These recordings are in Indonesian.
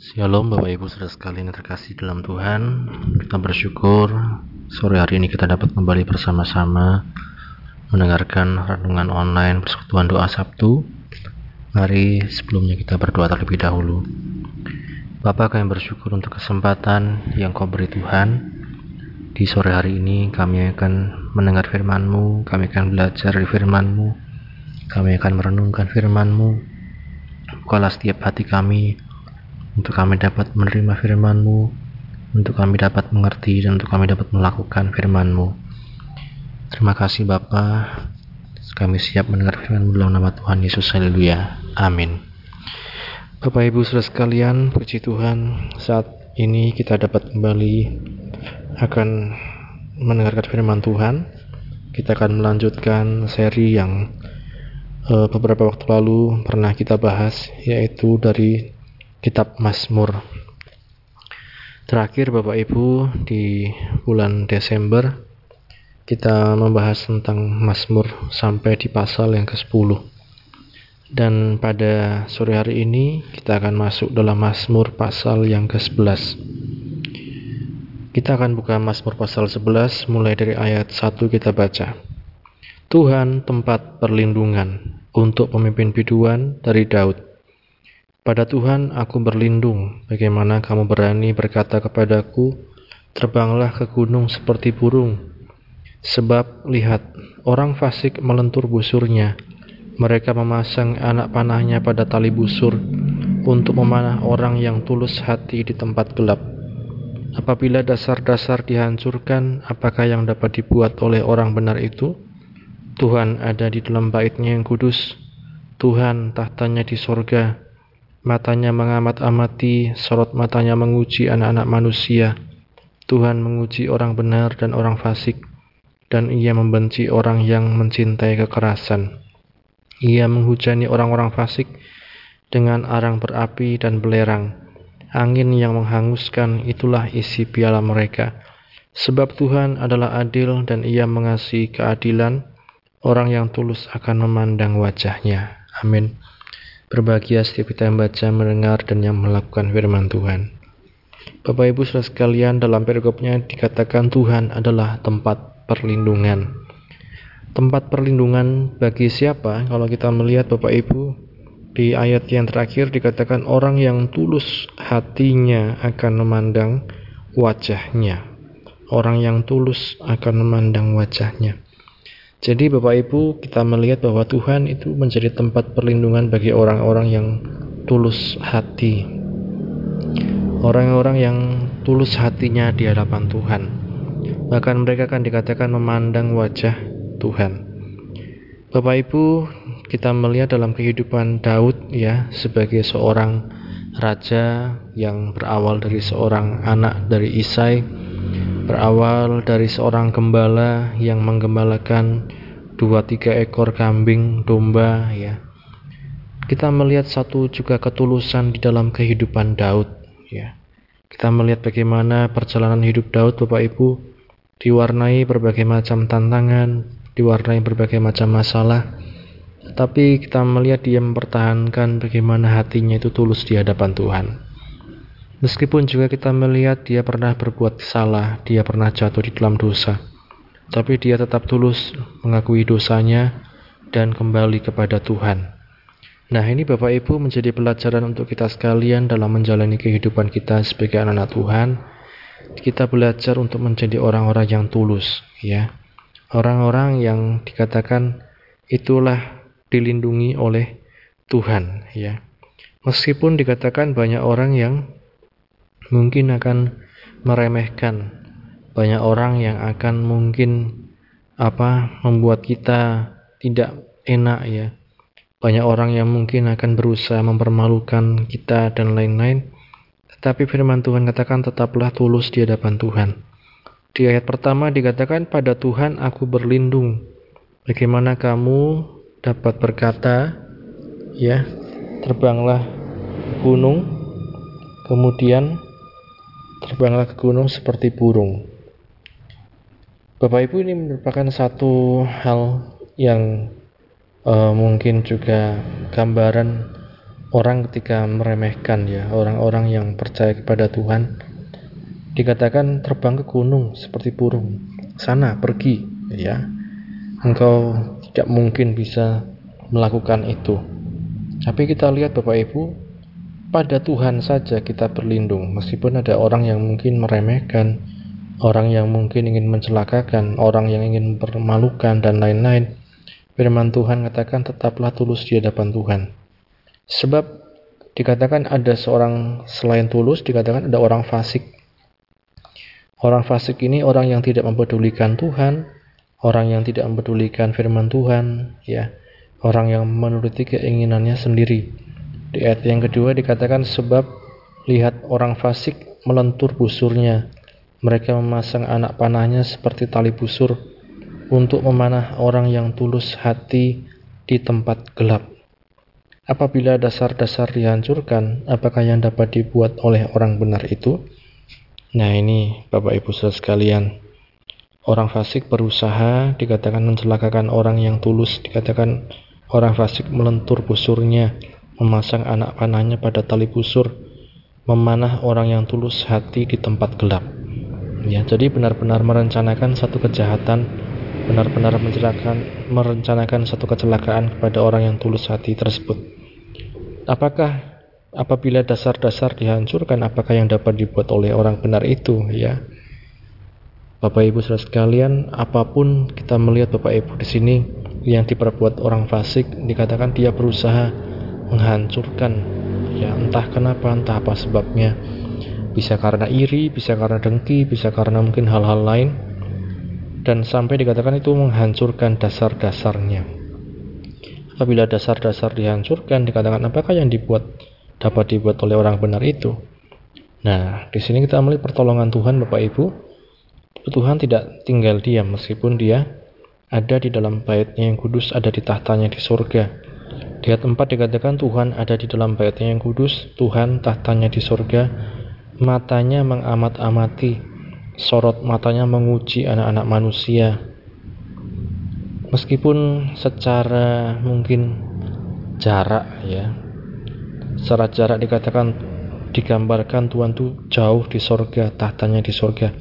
Shalom Bapak Ibu saudara sekalian yang terkasih dalam Tuhan. Kita bersyukur sore hari ini kita dapat kembali bersama-sama Mendengarkan renungan online persekutuan doa Sabtu. Mari sebelumnya kita berdoa terlebih dahulu. Bapak kami bersyukur untuk kesempatan yang kau beri Tuhan. Di sore hari ini kami akan mendengar firman-Mu Kami akan belajar dari firman-Mu Kami akan merenungkan firman-Mu. Bukalah setiap hati kami untuk kami dapat menerima firman-Mu, untuk kami dapat mengerti dan untuk kami dapat melakukan firman-Mu. Terima kasih Bapa. Kami siap mendengar firman-Mu dalam nama Tuhan Yesus. Haleluya. Amin. Bapak Ibu Saudara sekalian, puji Tuhan, saat ini kita dapat kembali akan mendengarkan firman Tuhan. Kita akan melanjutkan seri yang uh, beberapa waktu lalu pernah kita bahas, yaitu dari Kitab Mazmur. Terakhir Bapak Ibu di bulan Desember kita membahas tentang Mazmur sampai di pasal yang ke-10. Dan pada sore hari ini kita akan masuk dalam Mazmur pasal yang ke-11. Kita akan buka Mazmur pasal 11 mulai dari ayat 1 kita baca. Tuhan tempat perlindungan untuk pemimpin biduan dari Daud pada Tuhan aku berlindung, bagaimana kamu berani berkata kepadaku, terbanglah ke gunung seperti burung. Sebab lihat, orang fasik melentur busurnya, mereka memasang anak panahnya pada tali busur untuk memanah orang yang tulus hati di tempat gelap. Apabila dasar-dasar dihancurkan, apakah yang dapat dibuat oleh orang benar itu? Tuhan ada di dalam baitnya yang kudus, Tuhan tahtanya di sorga, Matanya mengamat-amati, sorot matanya menguji anak-anak manusia. Tuhan menguji orang benar dan orang fasik, dan ia membenci orang yang mencintai kekerasan. Ia menghujani orang-orang fasik dengan arang berapi dan belerang. Angin yang menghanguskan itulah isi piala mereka. Sebab Tuhan adalah adil dan ia mengasihi keadilan, orang yang tulus akan memandang wajahnya. Amin. Berbahagia setiap kita yang baca, mendengar, dan yang melakukan firman Tuhan. Bapak Ibu saudara sekalian, dalam perikopnya dikatakan Tuhan adalah tempat perlindungan. Tempat perlindungan bagi siapa? Kalau kita melihat Bapak Ibu, di ayat yang terakhir dikatakan orang yang tulus hatinya akan memandang wajahnya. Orang yang tulus akan memandang wajahnya. Jadi Bapak Ibu kita melihat bahwa Tuhan itu menjadi tempat perlindungan bagi orang-orang yang tulus hati. Orang-orang yang tulus hatinya di hadapan Tuhan. Bahkan mereka akan dikatakan memandang wajah Tuhan. Bapak Ibu, kita melihat dalam kehidupan Daud ya sebagai seorang raja yang berawal dari seorang anak dari Isai berawal dari seorang gembala yang menggembalakan dua tiga ekor kambing domba ya. Kita melihat satu juga ketulusan di dalam kehidupan Daud ya. Kita melihat bagaimana perjalanan hidup Daud Bapak Ibu diwarnai berbagai macam tantangan diwarnai berbagai macam masalah. Tapi kita melihat dia mempertahankan bagaimana hatinya itu tulus di hadapan Tuhan Meskipun juga kita melihat dia pernah berbuat salah, dia pernah jatuh di dalam dosa, tapi dia tetap tulus mengakui dosanya dan kembali kepada Tuhan. Nah, ini Bapak Ibu menjadi pelajaran untuk kita sekalian dalam menjalani kehidupan kita sebagai anak-anak Tuhan. Kita belajar untuk menjadi orang-orang yang tulus, ya. Orang-orang yang dikatakan itulah dilindungi oleh Tuhan, ya. Meskipun dikatakan banyak orang yang mungkin akan meremehkan. Banyak orang yang akan mungkin apa membuat kita tidak enak ya. Banyak orang yang mungkin akan berusaha mempermalukan kita dan lain-lain. Tetapi firman Tuhan katakan tetaplah tulus di hadapan Tuhan. Di ayat pertama dikatakan pada Tuhan aku berlindung. Bagaimana kamu dapat berkata ya terbanglah gunung kemudian terbanglah ke gunung seperti burung. Bapak Ibu ini merupakan satu hal yang uh, mungkin juga gambaran orang ketika meremehkan ya orang-orang yang percaya kepada Tuhan. Dikatakan terbang ke gunung seperti burung. Sana pergi ya. Engkau tidak mungkin bisa melakukan itu. Tapi kita lihat Bapak Ibu pada Tuhan saja kita berlindung meskipun ada orang yang mungkin meremehkan orang yang mungkin ingin mencelakakan orang yang ingin permalukan dan lain-lain. Firman Tuhan katakan tetaplah tulus di hadapan Tuhan. Sebab dikatakan ada seorang selain tulus dikatakan ada orang fasik. Orang fasik ini orang yang tidak mempedulikan Tuhan orang yang tidak mempedulikan firman Tuhan ya. Orang yang menuruti keinginannya sendiri di ayat yang kedua dikatakan sebab lihat orang fasik melentur busurnya. Mereka memasang anak panahnya seperti tali busur untuk memanah orang yang tulus hati di tempat gelap. Apabila dasar-dasar dihancurkan, apakah yang dapat dibuat oleh orang benar itu? Nah ini Bapak Ibu saudara sekalian, orang fasik berusaha dikatakan mencelakakan orang yang tulus, dikatakan orang fasik melentur busurnya, memasang anak panahnya pada tali busur, memanah orang yang tulus hati di tempat gelap. Ya, jadi benar-benar merencanakan satu kejahatan, benar-benar merencanakan, merencanakan satu kecelakaan kepada orang yang tulus hati tersebut. Apakah apabila dasar-dasar dihancurkan, apakah yang dapat dibuat oleh orang benar itu? Ya, Bapak Ibu saudara sekalian, apa pun kita melihat Bapak Ibu di sini yang diperbuat orang fasik, dikatakan dia berusaha menghancurkan. Ya entah kenapa entah apa sebabnya. Bisa karena iri bisa karena dengki bisa karena mungkin hal-hal lain. Dan sampai dikatakan itu menghancurkan dasar-dasarnya. Apabila dasar-dasar dihancurkan dikatakan apakah yang dibuat dapat dibuat oleh orang benar itu? Nah di sini kita melihat pertolongan Tuhan Bapak Ibu. Tuhan tidak tinggal diam meskipun dia ada di dalam baitnya yang kudus ada di tahtanya di surga di ayat 4 dikatakan Tuhan ada di dalam baitnya yang kudus, Tuhan tahtanya di sorga, matanya mengamat-amati, sorot matanya menguji anak-anak manusia. Meskipun secara mungkin jarak ya, secara jarak dikatakan digambarkan Tuhan itu jauh di sorga, tahtanya di sorga.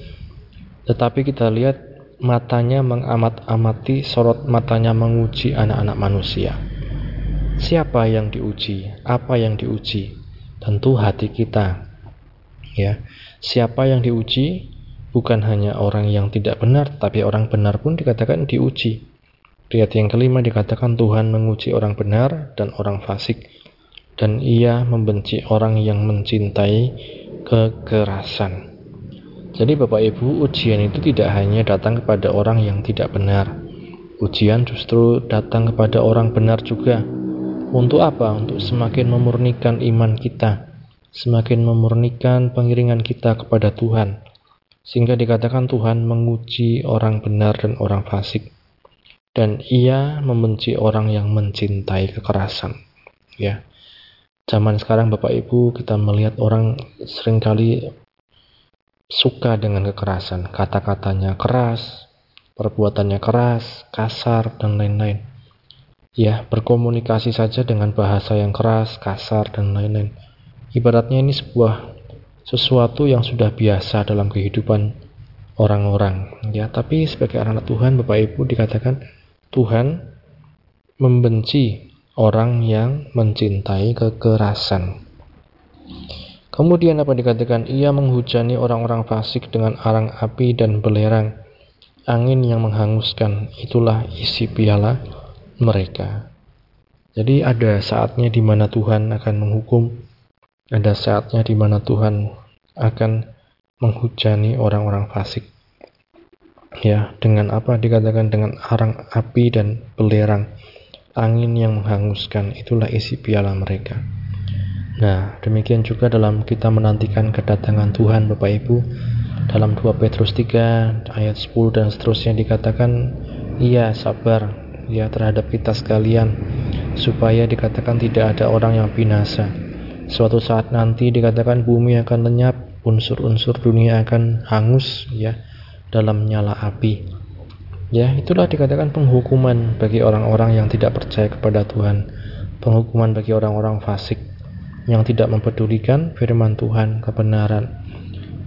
Tetapi kita lihat matanya mengamat-amati, sorot matanya menguji anak-anak manusia. Siapa yang diuji? Apa yang diuji? Tentu hati kita. Ya. Siapa yang diuji? Bukan hanya orang yang tidak benar, tapi orang benar pun dikatakan diuji. Ayat yang kelima dikatakan Tuhan menguji orang benar dan orang fasik dan ia membenci orang yang mencintai kekerasan. Jadi Bapak Ibu, ujian itu tidak hanya datang kepada orang yang tidak benar. Ujian justru datang kepada orang benar juga. Untuk apa? Untuk semakin memurnikan iman kita, semakin memurnikan pengiringan kita kepada Tuhan. Sehingga dikatakan Tuhan menguji orang benar dan orang fasik. Dan ia membenci orang yang mencintai kekerasan. Ya. Zaman sekarang Bapak Ibu kita melihat orang sering kali suka dengan kekerasan. Kata-katanya keras, perbuatannya keras, kasar, dan lain-lain ya berkomunikasi saja dengan bahasa yang keras, kasar dan lain-lain. Ibaratnya ini sebuah sesuatu yang sudah biasa dalam kehidupan orang-orang. Ya tapi sebagai anak Tuhan Bapak Ibu dikatakan Tuhan membenci orang yang mencintai kekerasan. Kemudian apa dikatakan? Ia menghujani orang-orang fasik dengan arang api dan belerang angin yang menghanguskan. Itulah isi piala mereka. Jadi ada saatnya di mana Tuhan akan menghukum, ada saatnya di mana Tuhan akan menghujani orang-orang fasik. Ya, dengan apa dikatakan dengan arang api dan belerang, angin yang menghanguskan, itulah isi piala mereka. Nah, demikian juga dalam kita menantikan kedatangan Tuhan Bapak Ibu, dalam 2 Petrus 3 ayat 10 dan seterusnya dikatakan, ia sabar ya terhadap kita sekalian supaya dikatakan tidak ada orang yang binasa. Suatu saat nanti dikatakan bumi akan lenyap unsur-unsur dunia akan hangus ya dalam nyala api. Ya itulah dikatakan penghukuman bagi orang-orang yang tidak percaya kepada Tuhan. Penghukuman bagi orang-orang fasik yang tidak mempedulikan firman Tuhan kebenaran.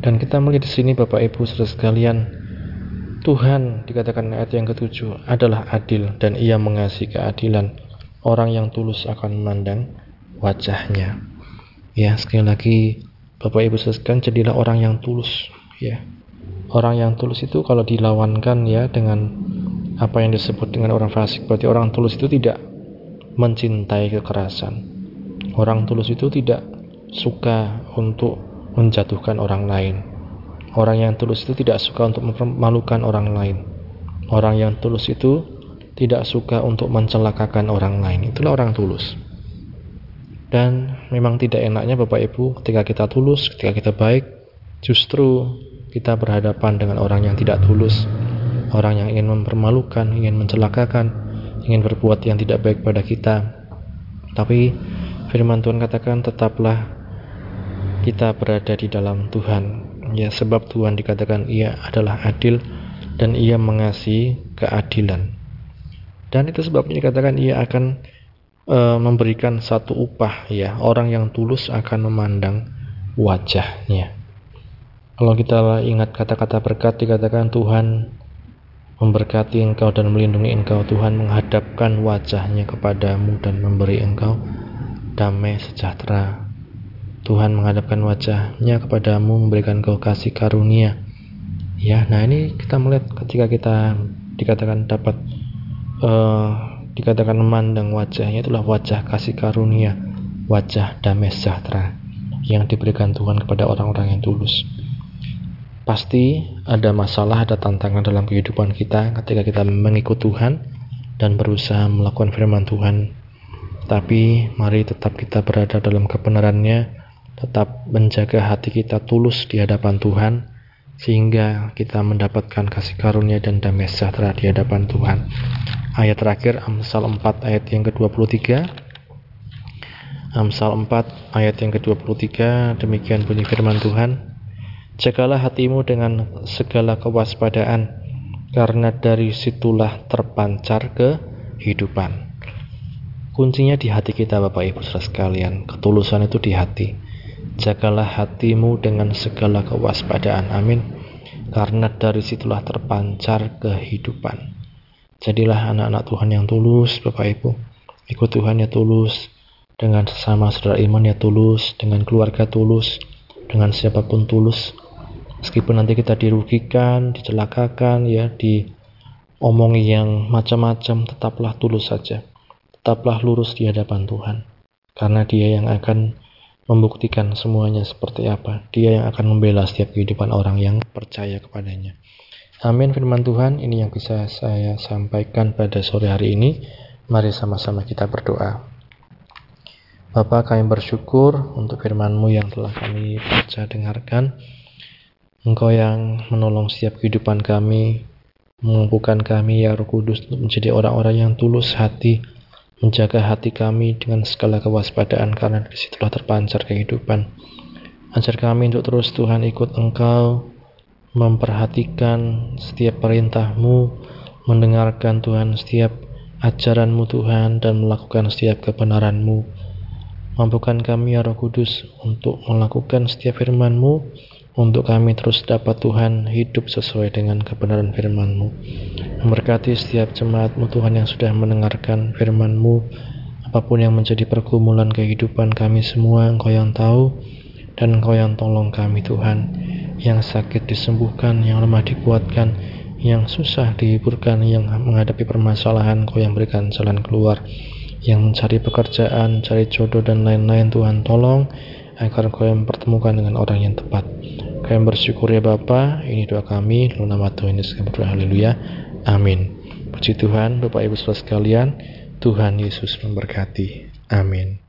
Dan kita melihat di sini Bapak Ibu Saudara sekalian, Tuhan dikatakan ayat yang ketujuh adalah adil dan ia mengasihi keadilan. Orang yang tulus akan memandang wajahnya. Ya, sekali lagi Bapak Ibu sekalian jadilah orang yang tulus, ya. Orang yang tulus itu kalau dilawankan ya dengan apa yang disebut dengan orang fasik, berarti orang tulus itu tidak mencintai kekerasan. Orang tulus itu tidak suka untuk menjatuhkan orang lain Orang yang tulus itu tidak suka untuk mempermalukan orang lain. Orang yang tulus itu tidak suka untuk mencelakakan orang lain. Itulah orang tulus. Dan memang tidak enaknya Bapak Ibu ketika kita tulus, ketika kita baik, justru kita berhadapan dengan orang yang tidak tulus, orang yang ingin mempermalukan, ingin mencelakakan, ingin berbuat yang tidak baik pada kita. Tapi firman Tuhan katakan tetaplah kita berada di dalam Tuhan ya sebab Tuhan dikatakan ia adalah adil dan ia mengasihi keadilan. Dan itu sebabnya dikatakan ia akan e, memberikan satu upah ya. Orang yang tulus akan memandang wajahnya. Kalau kita ingat kata-kata berkat dikatakan Tuhan memberkati engkau dan melindungi engkau. Tuhan menghadapkan wajahnya kepadamu dan memberi engkau damai sejahtera Tuhan menghadapkan wajahnya kepadamu memberikan kau kasih karunia. Ya nah ini kita melihat ketika kita dikatakan dapat uh, dikatakan memandang wajahnya itulah wajah kasih karunia wajah damai sejahtera yang diberikan Tuhan kepada orang-orang yang tulus. Pasti ada masalah ada tantangan dalam kehidupan kita ketika kita mengikut Tuhan dan berusaha melakukan firman Tuhan. Tapi mari tetap kita berada dalam kebenarannya tetap menjaga hati kita tulus di hadapan Tuhan sehingga kita mendapatkan kasih karunia dan damai sejahtera di hadapan Tuhan. Ayat terakhir Amsal 4 ayat yang ke-23. Amsal 4 ayat yang ke-23 demikian bunyi firman Tuhan. Jagalah hatimu dengan segala kewaspadaan karena dari situlah terpancar kehidupan. Kuncinya di hati kita Bapak Ibu Saudara sekalian. Ketulusan itu di hati Jagalah hatimu dengan segala kewaspadaan. Amin. Karena dari situlah terpancar kehidupan. Jadilah anak-anak Tuhan yang tulus, Bapak Ibu. Ikut Tuhan ya tulus. Dengan sesama saudara iman ya tulus. Dengan keluarga tulus. Dengan siapa pun tulus. Meskipun nanti kita dirugikan, dicelakakan, ya, diomongi yang macam-macam, tetaplah tulus saja. Tetaplah lurus di hadapan Tuhan. Karena dia yang akan membuktikan semuanya seperti apa. Dia yang akan membela setiap kehidupan orang yang percaya kepadanya. Amin firman Tuhan, ini yang bisa saya sampaikan pada sore hari ini. Mari sama-sama kita berdoa. Bapa kami bersyukur untuk firman-Mu yang telah kami baca dengarkan. Engkau yang menolong setiap kehidupan kami, mengumpulkan kami ya Roh Kudus untuk menjadi orang-orang yang tulus hati, menjaga hati kami dengan segala kewaspadaan karena dari situlah terpancar kehidupan. Ajar kami untuk terus Tuhan ikut Engkau, memperhatikan setiap perintahmu, mendengarkan Tuhan setiap ajaranmu Tuhan dan melakukan setiap kebenaranmu. Mampukan kami ya Roh Kudus untuk melakukan setiap firmanmu untuk kami terus dapat Tuhan hidup sesuai dengan kebenaran firman-Mu. Memberkati setiap jemaat-Mu Tuhan yang sudah mendengarkan firman-Mu, apa pun yang menjadi pergumulan kehidupan kami semua, Engkau yang tahu, dan Engkau yang tolong kami Tuhan, yang sakit disembuhkan, yang lemah dikuatkan, yang susah dihiburkan, yang menghadapi permasalahan, Engkau yang berikan jalan keluar, yang mencari pekerjaan, cari jodoh dan lain-lain Tuhan tolong, agar kau yang mempertemukan dengan orang yang tepat. Kami bersyukur ya Bapa, ini doa kami, dalam nama Tuhan Yesus kami berdoa, haleluya, amin. Puji Tuhan, Bapak Ibu Saudara sekalian, Tuhan Yesus memberkati, amin.